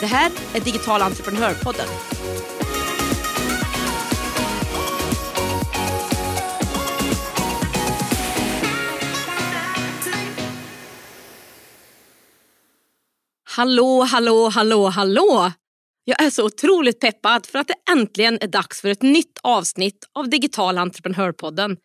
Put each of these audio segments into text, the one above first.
Det här är Digital entreprenörpodden. Hallå, hallå, hallå, hallå! Jag är så otroligt peppad för att det äntligen är dags för ett nytt avsnitt av Digital entreprenörpodden.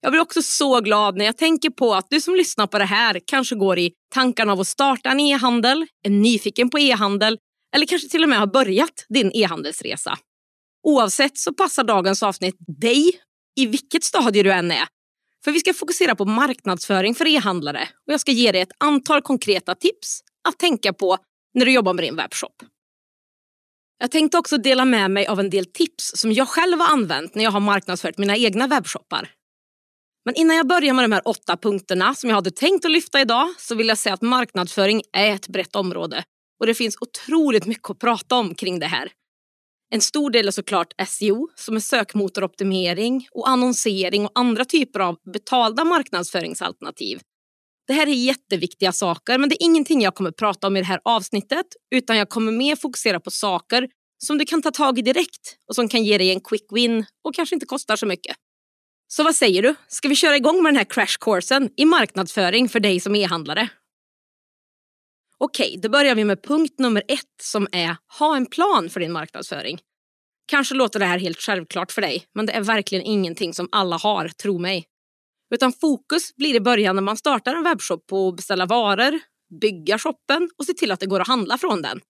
Jag blir också så glad när jag tänker på att du som lyssnar på det här kanske går i tankarna av att starta en e-handel, är nyfiken på e-handel eller kanske till och med har börjat din e-handelsresa. Oavsett så passar dagens avsnitt dig i vilket stadie du än är. För vi ska fokusera på marknadsföring för e-handlare och jag ska ge dig ett antal konkreta tips att tänka på när du jobbar med din webbshop. Jag tänkte också dela med mig av en del tips som jag själv har använt när jag har marknadsfört mina egna webbshoppar. Men innan jag börjar med de här åtta punkterna som jag hade tänkt att lyfta idag så vill jag säga att marknadsföring är ett brett område och det finns otroligt mycket att prata om kring det här. En stor del är såklart SEO som är sökmotoroptimering och annonsering och andra typer av betalda marknadsföringsalternativ. Det här är jätteviktiga saker men det är ingenting jag kommer prata om i det här avsnittet utan jag kommer mer fokusera på saker som du kan ta tag i direkt och som kan ge dig en quick win och kanske inte kostar så mycket. Så vad säger du? Ska vi köra igång med den här crashkursen i marknadsföring för dig som e-handlare? Okej, då börjar vi med punkt nummer ett som är ha en plan för din marknadsföring. Kanske låter det här helt självklart för dig, men det är verkligen ingenting som alla har, tro mig. Utan fokus blir i början när man startar en webbshop på att beställa varor, bygga shoppen och se till att det går att handla från den.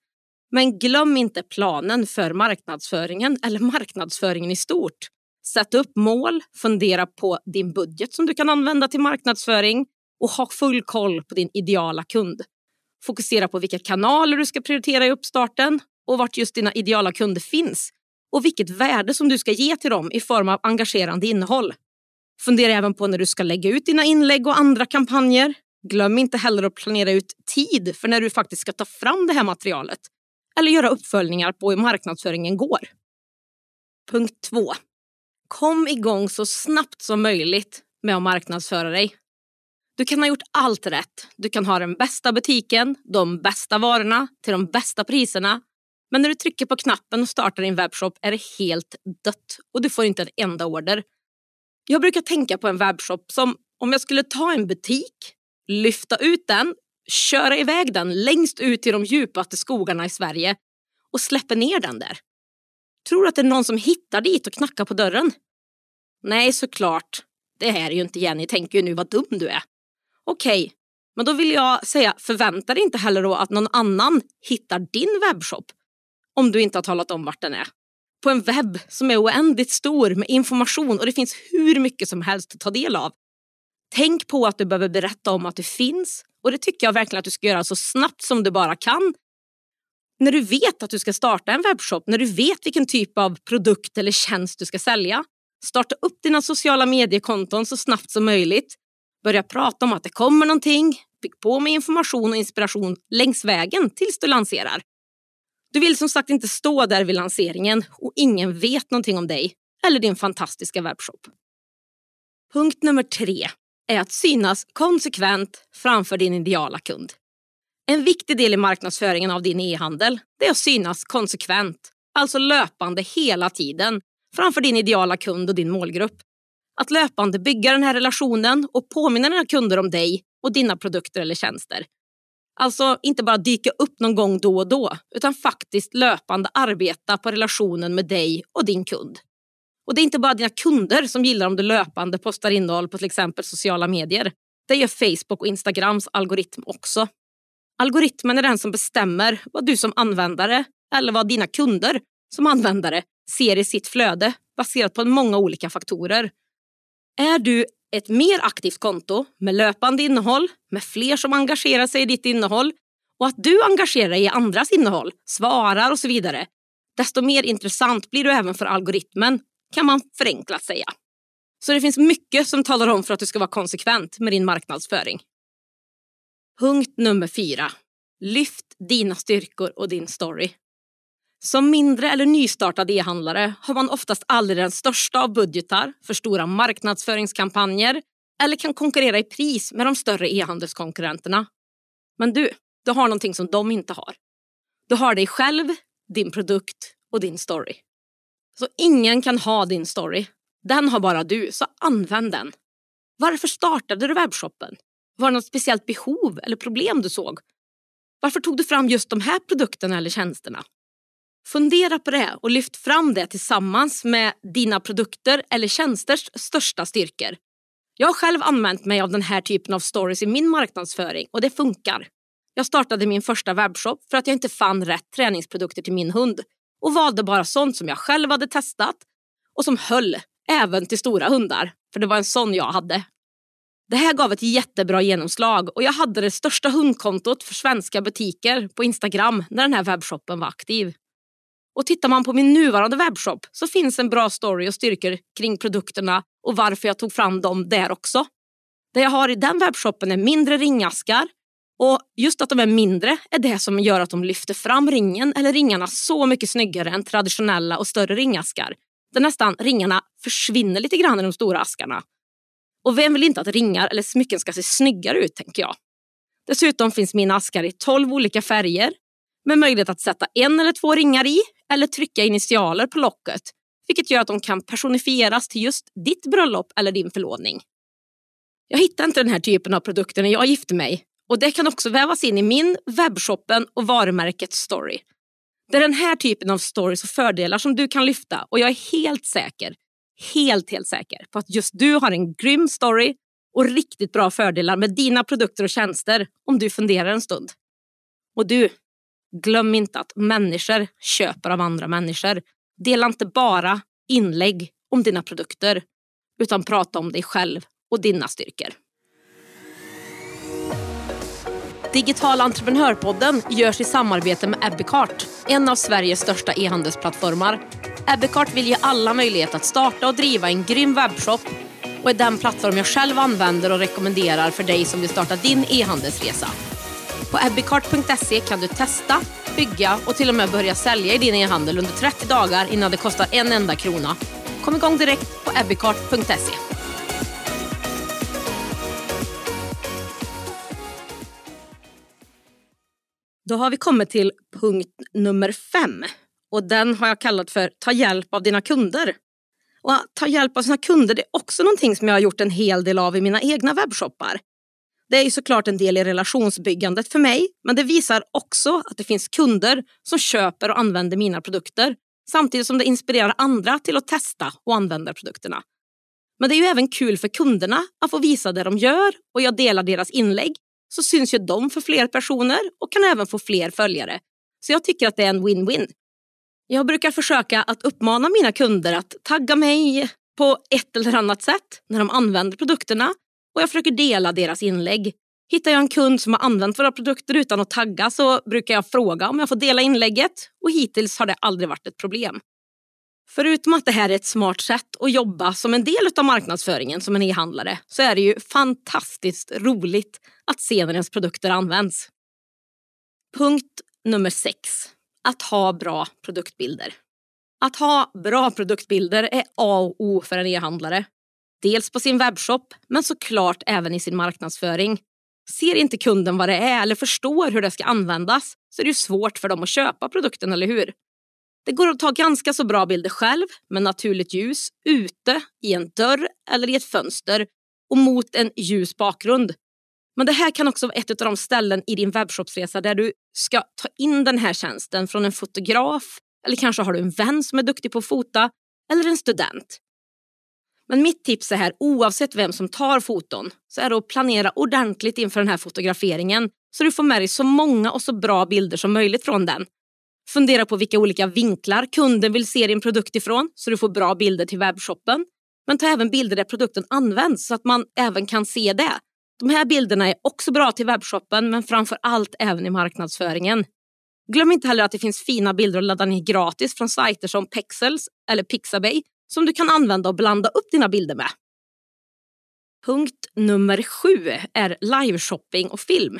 Men glöm inte planen för marknadsföringen eller marknadsföringen i stort. Sätt upp mål, fundera på din budget som du kan använda till marknadsföring och ha full koll på din ideala kund. Fokusera på vilka kanaler du ska prioritera i uppstarten och vart just dina ideala kunder finns och vilket värde som du ska ge till dem i form av engagerande innehåll. Fundera även på när du ska lägga ut dina inlägg och andra kampanjer. Glöm inte heller att planera ut tid för när du faktiskt ska ta fram det här materialet eller göra uppföljningar på hur marknadsföringen går. Punkt 2. Kom igång så snabbt som möjligt med att marknadsföra dig. Du kan ha gjort allt rätt. Du kan ha den bästa butiken, de bästa varorna till de bästa priserna. Men när du trycker på knappen och startar din webbshop är det helt dött och du får inte en enda order. Jag brukar tänka på en webbshop som om jag skulle ta en butik, lyfta ut den, köra iväg den längst ut i de djupaste skogarna i Sverige och släpper ner den där. Tror du att det är någon som hittar dit och knackar på dörren? Nej, såklart. Det här är ju inte Jenny, tänker ju nu vad dum du är. Okej, okay, men då vill jag säga förvänta dig inte heller då att någon annan hittar din webbshop om du inte har talat om vart den är. På en webb som är oändligt stor med information och det finns hur mycket som helst att ta del av. Tänk på att du behöver berätta om att du finns och det tycker jag verkligen att du ska göra så snabbt som du bara kan. När du vet att du ska starta en webbshop, när du vet vilken typ av produkt eller tjänst du ska sälja. Starta upp dina sociala mediekonton så snabbt som möjligt. Börja prata om att det kommer någonting. Bygg på med information och inspiration längs vägen tills du lanserar. Du vill som sagt inte stå där vid lanseringen och ingen vet någonting om dig eller din fantastiska webbshop. Punkt nummer tre är att synas konsekvent framför din ideala kund. En viktig del i marknadsföringen av din e-handel är att synas konsekvent, alltså löpande hela tiden, framför din ideala kund och din målgrupp. Att löpande bygga den här relationen och påminna dina kunder om dig och dina produkter eller tjänster. Alltså inte bara dyka upp någon gång då och då, utan faktiskt löpande arbeta på relationen med dig och din kund. Och det är inte bara dina kunder som gillar om du löpande postar innehåll på till exempel sociala medier. Det gör Facebook och Instagrams algoritm också. Algoritmen är den som bestämmer vad du som användare eller vad dina kunder som användare ser i sitt flöde baserat på många olika faktorer. Är du ett mer aktivt konto med löpande innehåll, med fler som engagerar sig i ditt innehåll och att du engagerar dig i andras innehåll, svarar och så vidare, desto mer intressant blir du även för algoritmen, kan man förenklat säga. Så det finns mycket som talar om för att du ska vara konsekvent med din marknadsföring. Punkt nummer fyra. Lyft dina styrkor och din story. Som mindre eller nystartad e-handlare har man oftast aldrig den största av budgetar för stora marknadsföringskampanjer eller kan konkurrera i pris med de större e-handelskonkurrenterna. Men du, du har någonting som de inte har. Du har dig själv, din produkt och din story. Så ingen kan ha din story. Den har bara du, så använd den. Varför startade du webbshoppen? Var det något speciellt behov eller problem du såg? Varför tog du fram just de här produkterna eller tjänsterna? Fundera på det och lyft fram det tillsammans med dina produkter eller tjänsters största styrkor. Jag har själv använt mig av den här typen av stories i min marknadsföring och det funkar. Jag startade min första webbshop för att jag inte fann rätt träningsprodukter till min hund och valde bara sånt som jag själv hade testat och som höll även till stora hundar, för det var en sån jag hade. Det här gav ett jättebra genomslag och jag hade det största hundkontot för svenska butiker på Instagram när den här webbshoppen var aktiv. Och tittar man på min nuvarande webbshop så finns en bra story och styrkor kring produkterna och varför jag tog fram dem där också. Det jag har i den webbshoppen är mindre ringaskar och just att de är mindre är det som gör att de lyfter fram ringen eller ringarna så mycket snyggare än traditionella och större ringaskar. Där nästan ringarna försvinner lite grann i de stora askarna. Och vem vill inte att ringar eller smycken ska se snyggare ut, tänker jag. Dessutom finns mina askar i 12 olika färger med möjlighet att sätta en eller två ringar i eller trycka initialer på locket, vilket gör att de kan personifieras till just ditt bröllop eller din förlovning. Jag hittade inte den här typen av produkter när jag gifte mig och det kan också vävas in i min, webbshoppen och varumärkets story. Det är den här typen av stories och fördelar som du kan lyfta och jag är helt säker, helt, helt säker på att just du har en grym story och riktigt bra fördelar med dina produkter och tjänster om du funderar en stund. Och du, glöm inte att människor köper av andra människor. Dela inte bara inlägg om dina produkter utan prata om dig själv och dina styrkor. Digital entreprenörpodden görs i samarbete med Ebbecart, en av Sveriges största e-handelsplattformar. Ebbecart vill ge alla möjlighet att starta och driva en grym webbshop och är den plattform jag själv använder och rekommenderar för dig som vill starta din e-handelsresa. På abbeycart.se kan du testa, bygga och till och med börja sälja i din e-handel under 30 dagar innan det kostar en enda krona. Kom igång direkt på abbeycart.se. Då har vi kommit till punkt nummer fem och den har jag kallat för ta hjälp av dina kunder. Och att ta hjälp av sina kunder det är också någonting som jag har gjort en hel del av i mina egna webbshoppar. Det är ju såklart en del i relationsbyggandet för mig, men det visar också att det finns kunder som köper och använder mina produkter samtidigt som det inspirerar andra till att testa och använda produkterna. Men det är ju även kul för kunderna att få visa det de gör och jag delar deras inlägg så syns ju de för fler personer och kan även få fler följare. Så jag tycker att det är en win-win. Jag brukar försöka att uppmana mina kunder att tagga mig på ett eller annat sätt när de använder produkterna och jag försöker dela deras inlägg. Hittar jag en kund som har använt våra produkter utan att tagga så brukar jag fråga om jag får dela inlägget och hittills har det aldrig varit ett problem. Förutom att det här är ett smart sätt att jobba som en del av marknadsföringen som en e-handlare så är det ju fantastiskt roligt att se när ens produkter används. Punkt nummer sex. Att ha bra produktbilder. Att ha bra produktbilder är A och O för en e-handlare. Dels på sin webbshop, men såklart även i sin marknadsföring. Ser inte kunden vad det är eller förstår hur det ska användas så är det ju svårt för dem att köpa produkten, eller hur? Det går att ta ganska så bra bilder själv med naturligt ljus ute i en dörr eller i ett fönster och mot en ljus bakgrund. Men det här kan också vara ett av de ställen i din webbshopsresa där du ska ta in den här tjänsten från en fotograf eller kanske har du en vän som är duktig på att fota eller en student. Men mitt tips är här, oavsett vem som tar foton, så är det att planera ordentligt inför den här fotograferingen så du får med dig så många och så bra bilder som möjligt från den. Fundera på vilka olika vinklar kunden vill se din produkt ifrån så du får bra bilder till webbshoppen. Men ta även bilder där produkten används så att man även kan se det. De här bilderna är också bra till webbshoppen men framför allt även i marknadsföringen. Glöm inte heller att det finns fina bilder att ladda ner gratis från sajter som Pexels eller Pixabay som du kan använda och blanda upp dina bilder med. Punkt nummer sju är liveshopping och film.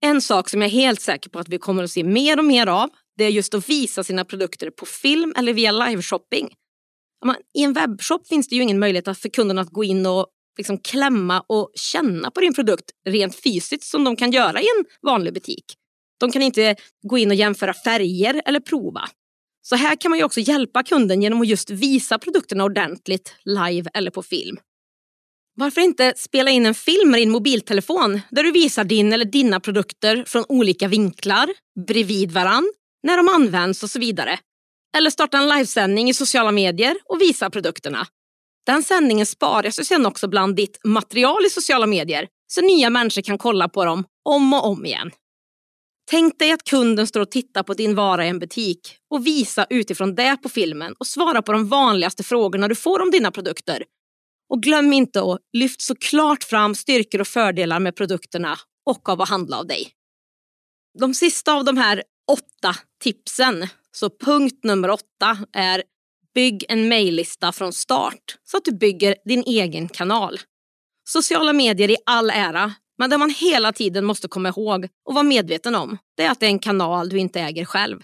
En sak som jag är helt säker på att vi kommer att se mer och mer av det är just att visa sina produkter på film eller via liveshopping. I en webbshop finns det ju ingen möjlighet för kunderna att gå in och liksom klämma och känna på din produkt rent fysiskt som de kan göra i en vanlig butik. De kan inte gå in och jämföra färger eller prova. Så här kan man ju också hjälpa kunden genom att just visa produkterna ordentligt live eller på film. Varför inte spela in en film med din mobiltelefon där du visar din eller dina produkter från olika vinklar, bredvid varann, när de används och så vidare. Eller starta en livesändning i sociala medier och visa produkterna. Den sändningen sparas ju sen också bland ditt material i sociala medier så nya människor kan kolla på dem om och om igen. Tänk dig att kunden står och tittar på din vara i en butik och visa utifrån det på filmen och svara på de vanligaste frågorna du får om dina produkter. Och glöm inte att lyfta såklart fram styrkor och fördelar med produkterna och av att handla av dig. De sista av de här åtta tipsen, så punkt nummer åtta är bygg en mejllista från start så att du bygger din egen kanal. Sociala medier i all ära, men det man hela tiden måste komma ihåg och vara medveten om, det är att det är en kanal du inte äger själv.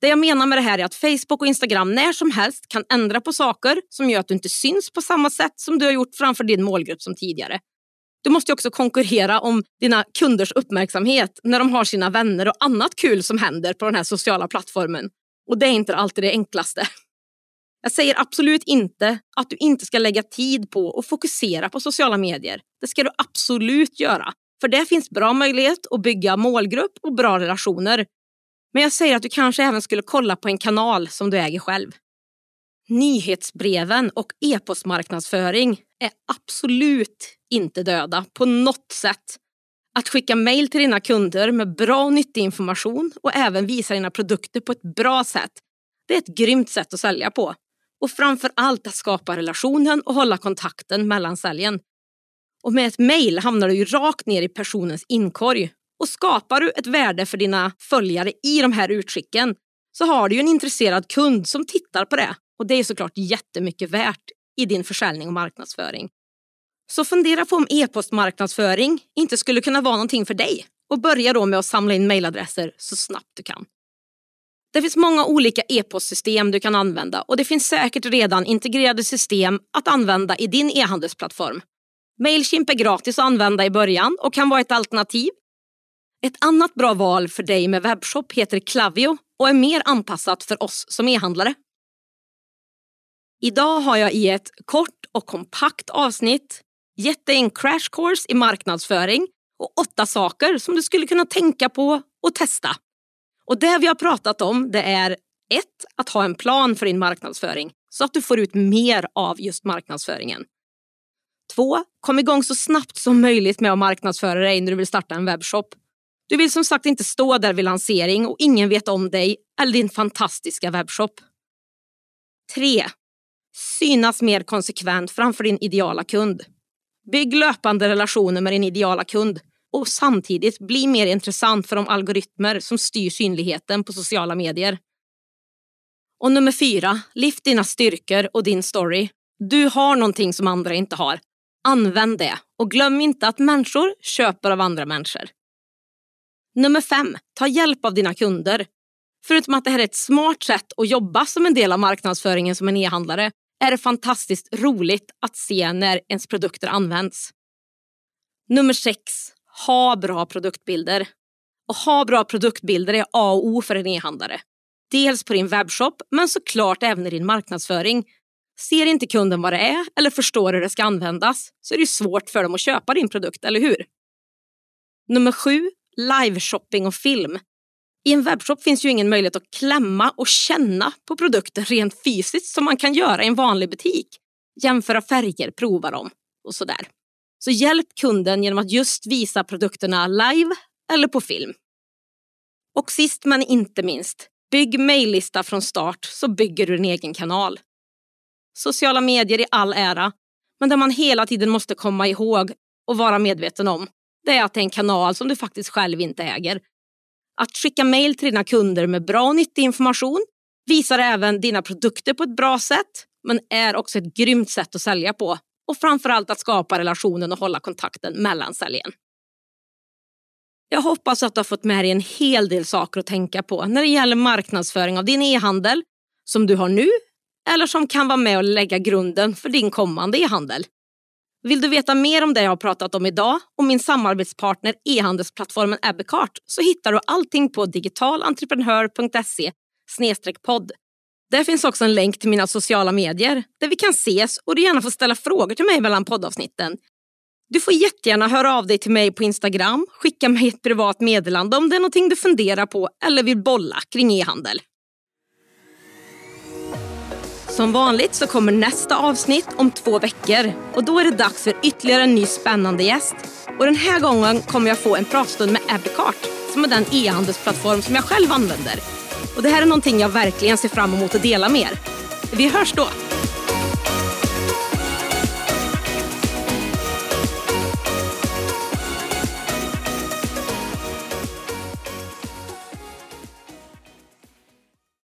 Det jag menar med det här är att Facebook och Instagram när som helst kan ändra på saker som gör att du inte syns på samma sätt som du har gjort framför din målgrupp som tidigare. Du måste också konkurrera om dina kunders uppmärksamhet när de har sina vänner och annat kul som händer på den här sociala plattformen. Och det är inte alltid det enklaste. Jag säger absolut inte att du inte ska lägga tid på och fokusera på sociala medier. Det ska du absolut göra. För det finns bra möjlighet att bygga målgrupp och bra relationer. Men jag säger att du kanske även skulle kolla på en kanal som du äger själv. Nyhetsbreven och e-postmarknadsföring är absolut inte döda på något sätt. Att skicka mejl till dina kunder med bra och nyttig information och även visa dina produkter på ett bra sätt, det är ett grymt sätt att sälja på. Och framför allt att skapa relationen och hålla kontakten mellan säljen. Och med ett mejl hamnar du ju rakt ner i personens inkorg. Och skapar du ett värde för dina följare i de här utskicken så har du ju en intresserad kund som tittar på det. Och det är såklart jättemycket värt i din försäljning och marknadsföring. Så fundera på om e-postmarknadsföring inte skulle kunna vara någonting för dig och börja då med att samla in mejladresser så snabbt du kan. Det finns många olika e-postsystem du kan använda och det finns säkert redan integrerade system att använda i din e-handelsplattform. Mailchimp är gratis att använda i början och kan vara ett alternativ. Ett annat bra val för dig med webbshop heter Klaviyo och är mer anpassat för oss som e-handlare. Idag har jag i ett kort och kompakt avsnitt gett dig en crash course i marknadsföring och åtta saker som du skulle kunna tänka på och testa. Och det vi har pratat om det är ett, Att ha en plan för din marknadsföring så att du får ut mer av just marknadsföringen. Två, Kom igång så snabbt som möjligt med att marknadsföra dig när du vill starta en webbshop. Du vill som sagt inte stå där vid lansering och ingen vet om dig eller din fantastiska webbshop. 3. Synas mer konsekvent framför din ideala kund. Bygg löpande relationer med din ideala kund och samtidigt bli mer intressant för de algoritmer som styr synligheten på sociala medier. Och nummer fyra, lyft dina styrkor och din story. Du har någonting som andra inte har. Använd det och glöm inte att människor köper av andra människor. Nummer fem, ta hjälp av dina kunder. Förutom att det här är ett smart sätt att jobba som en del av marknadsföringen som en e-handlare är det fantastiskt roligt att se när ens produkter används. Nummer sex, ha bra produktbilder. Och ha bra produktbilder är A och O för en e-handlare. Dels på din webbshop, men såklart även i din marknadsföring. Ser inte kunden vad det är eller förstår hur det ska användas så är det svårt för dem att köpa din produkt, eller hur? Nummer sju, liveshopping och film. I en webbshop finns ju ingen möjlighet att klämma och känna på produkten rent fysiskt som man kan göra i en vanlig butik. Jämföra färger, prova dem och sådär. Så hjälp kunden genom att just visa produkterna live eller på film. Och sist men inte minst, bygg mejllista från start så bygger du din egen kanal. Sociala medier i all ära, men det man hela tiden måste komma ihåg och vara medveten om det är att det är en kanal som du faktiskt själv inte äger. Att skicka mejl till dina kunder med bra och nyttig information visar även dina produkter på ett bra sätt men är också ett grymt sätt att sälja på och framförallt att skapa relationen och hålla kontakten mellan säljen. Jag hoppas att du har fått med dig en hel del saker att tänka på när det gäller marknadsföring av din e-handel som du har nu eller som kan vara med och lägga grunden för din kommande e-handel. Vill du veta mer om det jag har pratat om idag och min samarbetspartner e-handelsplattformen Ebbecart så hittar du allting på digitalentreprenör.se podd. Där finns också en länk till mina sociala medier där vi kan ses och du gärna får ställa frågor till mig mellan poddavsnitten. Du får jättegärna höra av dig till mig på Instagram, skicka mig ett privat meddelande om det är någonting du funderar på eller vill bolla kring e-handel. Som vanligt så kommer nästa avsnitt om två veckor och då är det dags för ytterligare en ny spännande gäst. Och den här gången kommer jag få en pratstund med Abbeycart som är den e-handelsplattform som jag själv använder. Och det här är någonting jag verkligen ser fram emot att dela med er. Vi hörs då!